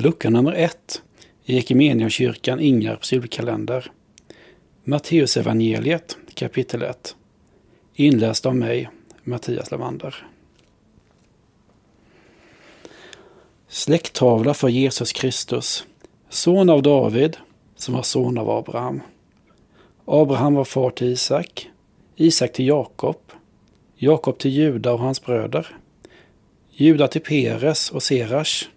Lucka nummer 1 i Equmeniakyrkan Ingarps julkalender. Matteusevangeliet kapitel 1. Inläst av mig, Mattias Lavander. Släkttavla för Jesus Kristus, son av David, som var son av Abraham. Abraham var far till Isak, Isak till Jakob, Jakob till Juda och hans bröder, Juda till Peres och Serash,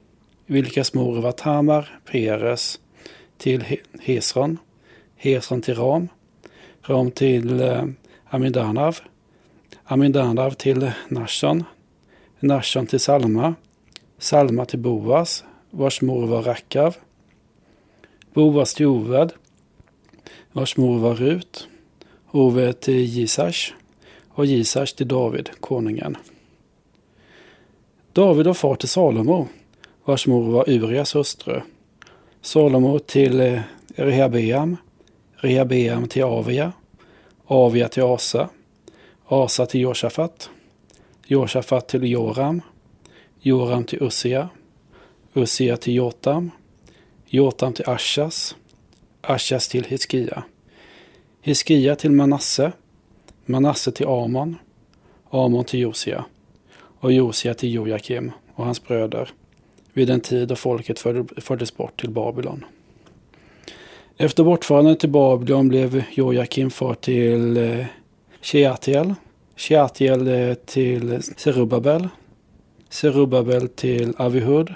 vilkas mor var Tamar, Peres till Hesron, Hesron till Ram, Ram till eh, Amindanav, Amidanav till Nashon, Nashon till Salma, Salma till Boas, vars mor var Rakav, Boas till Oved, vars mor var Rut, Oved till Gisash och Gisash till David, konungen. David var far till Salomo, vars mor var Urias hustru. Salomo till eh, Rehabeam, Rehabeam till Avia, Avia till Asa, Asa till Josafat, Josafat till Joram, Joram till Ussia, Ussia till Jotam, Jotam till Ashas, Ashas till Hiskia, Hiskia till Manasse, Manasse till Amon, Amon till Josia och Josia till Jojakim och hans bröder vid den tid då folket fördes bort till Babylon. Efter bortförandet till Babylon blev Jojakim far till eh, Sheatiel, Sheatiel eh, till Serubabel, Serubabel till Avihud,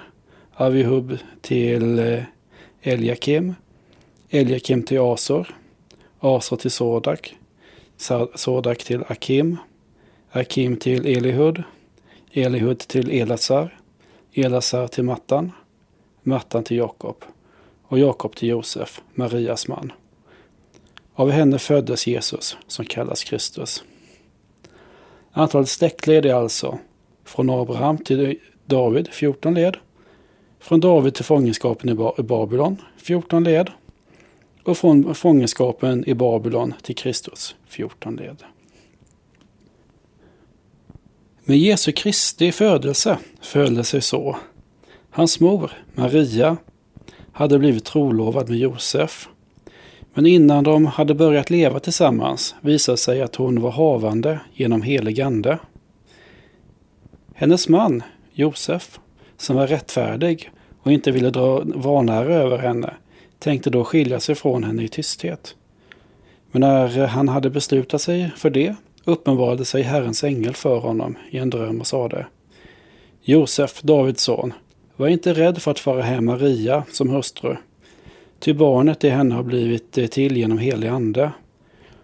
Avihud till eh, Eliakim, Eliakim till Asor, Asor till Sodak, Sodak till Akim, Akim till Elihud, Elihud till Elasar, Elasar till Mattan, Mattan till Jakob och Jakob till Josef, Marias man. Av henne föddes Jesus, som kallas Kristus. Antalet släktled är alltså från Abraham till David 14 led, från David till fångenskapen i Babylon 14 led och från fångenskapen i Babylon till Kristus 14 led. Med Jesu Kristi födelse föll det sig så. Hans mor, Maria, hade blivit trolovad med Josef. Men innan de hade börjat leva tillsammans visade sig att hon var havande genom helig ande. Hennes man, Josef, som var rättfärdig och inte ville dra vanära över henne, tänkte då skilja sig från henne i tysthet. Men när han hade beslutat sig för det uppenbarade sig Herrens ängel för honom i en dröm och sade Josef, Davids son, var inte rädd för att föra hem Maria som hustru. Ty barnet i henne har blivit eh, till genom helig ande.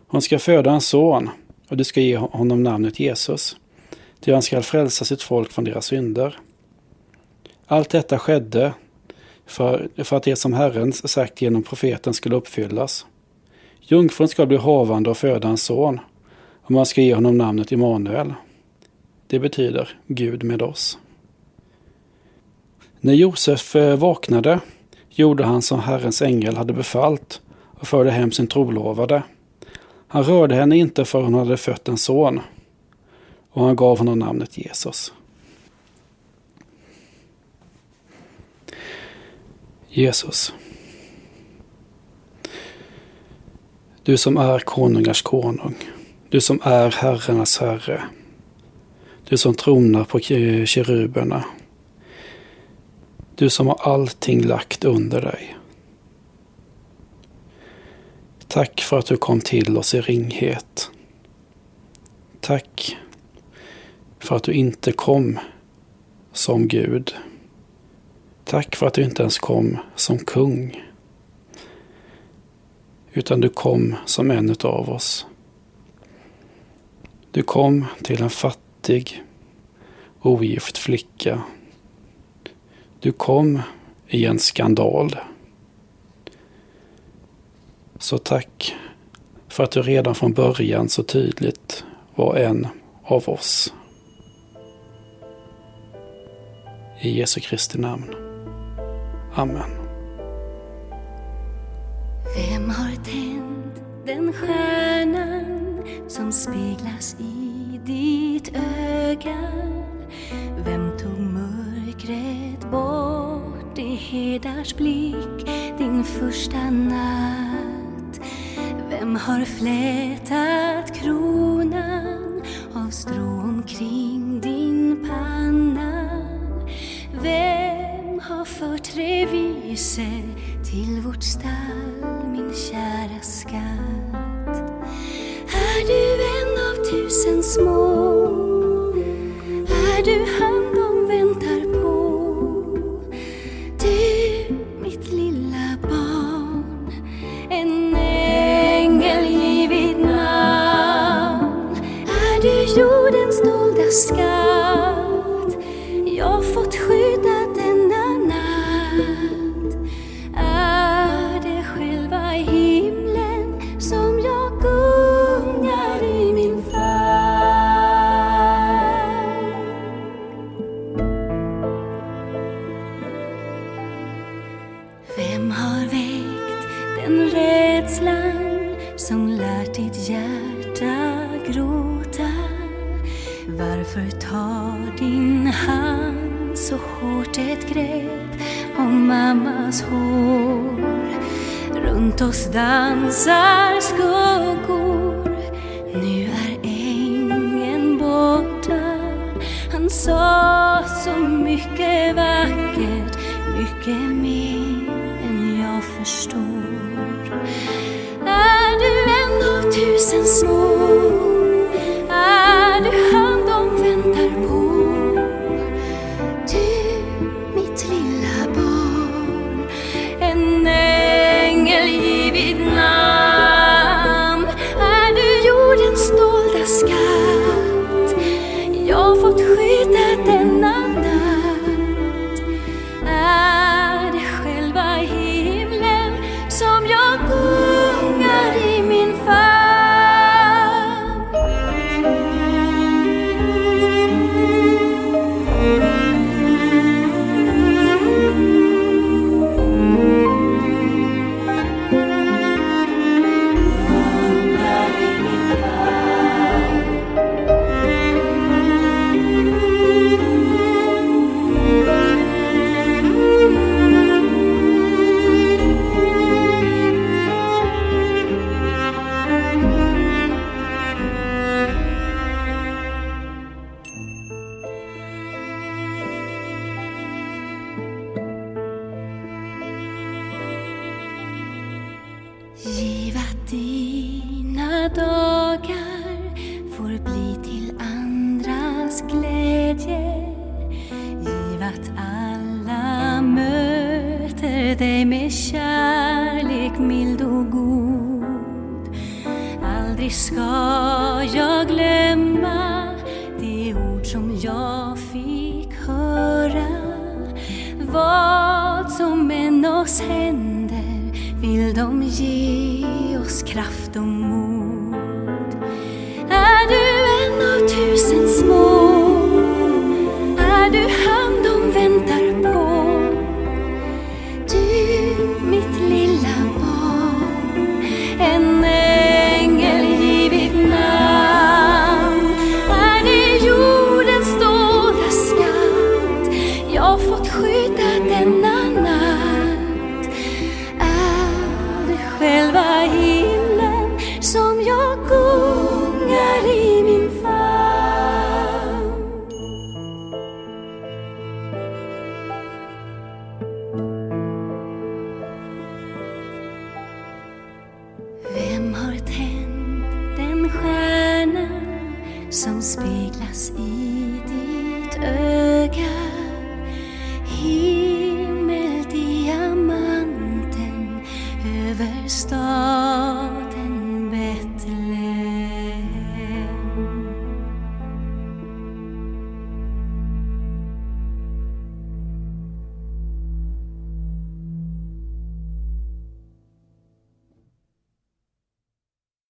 Hon ska föda en son och du ska ge honom namnet Jesus. Ty han skall frälsa sitt folk från deras synder. Allt detta skedde för, för att det som Herren sagt genom profeten skulle uppfyllas. Jungfrun ska bli havande och föda en son och man ska ge honom namnet Immanuel. Det betyder Gud med oss. När Josef eh, vaknade gjorde han som Herrens ängel hade befallt och förde hem sin trolovade. Han rörde henne inte förrän hon hade fött en son och han gav honom namnet Jesus. Jesus. Du som är konungars konung. Du som är herrarnas herre. Du som tronar på keruberna. Du som har allting lagt under dig. Tack för att du kom till oss i ringhet. Tack för att du inte kom som Gud. Tack för att du inte ens kom som kung. Utan du kom som en av oss. Du kom till en fattig, ogift flicka. Du kom i en skandal. Så tack för att du redan från början så tydligt var en av oss. I Jesu Kristi namn. Amen. Vem har tänt den stjärnan som speglas i ditt öga. Vem tog mörkret bort det hedars blick din första natt? Vem har flätat kronan av strå omkring din panna? Vem har fört revise till vårt stall, min kära skatt? Tusen små? Är du han de väntar på? Du, mitt lilla barn En ängel givit namn Är du jordens dolda skatt Jag fått skydda Vem har väckt den rädslan som lärt ditt hjärta gråta? Varför tar din hand så hårt ett grepp om mammas hår? Runt oss dansar skuggor, nu är ängen borta. Han sa så mycket vackert, mycket mer förstår. Är du en av tusen små? Giv att dina dagar får bli till andras glädje. Giv att alla möter dig med kärlek mild och god. Aldrig ska jag glömma de ord som jag fick höra. Vad som än oss händer vill de ge oss kraft och mod Är du en av tusen små? Är du han de väntar på? Du, mitt lilla barn En ängel givit namn Är det jordens dolda skatt Jag fått skydda som speglas i ditt öga? Himmeldiamanten över staden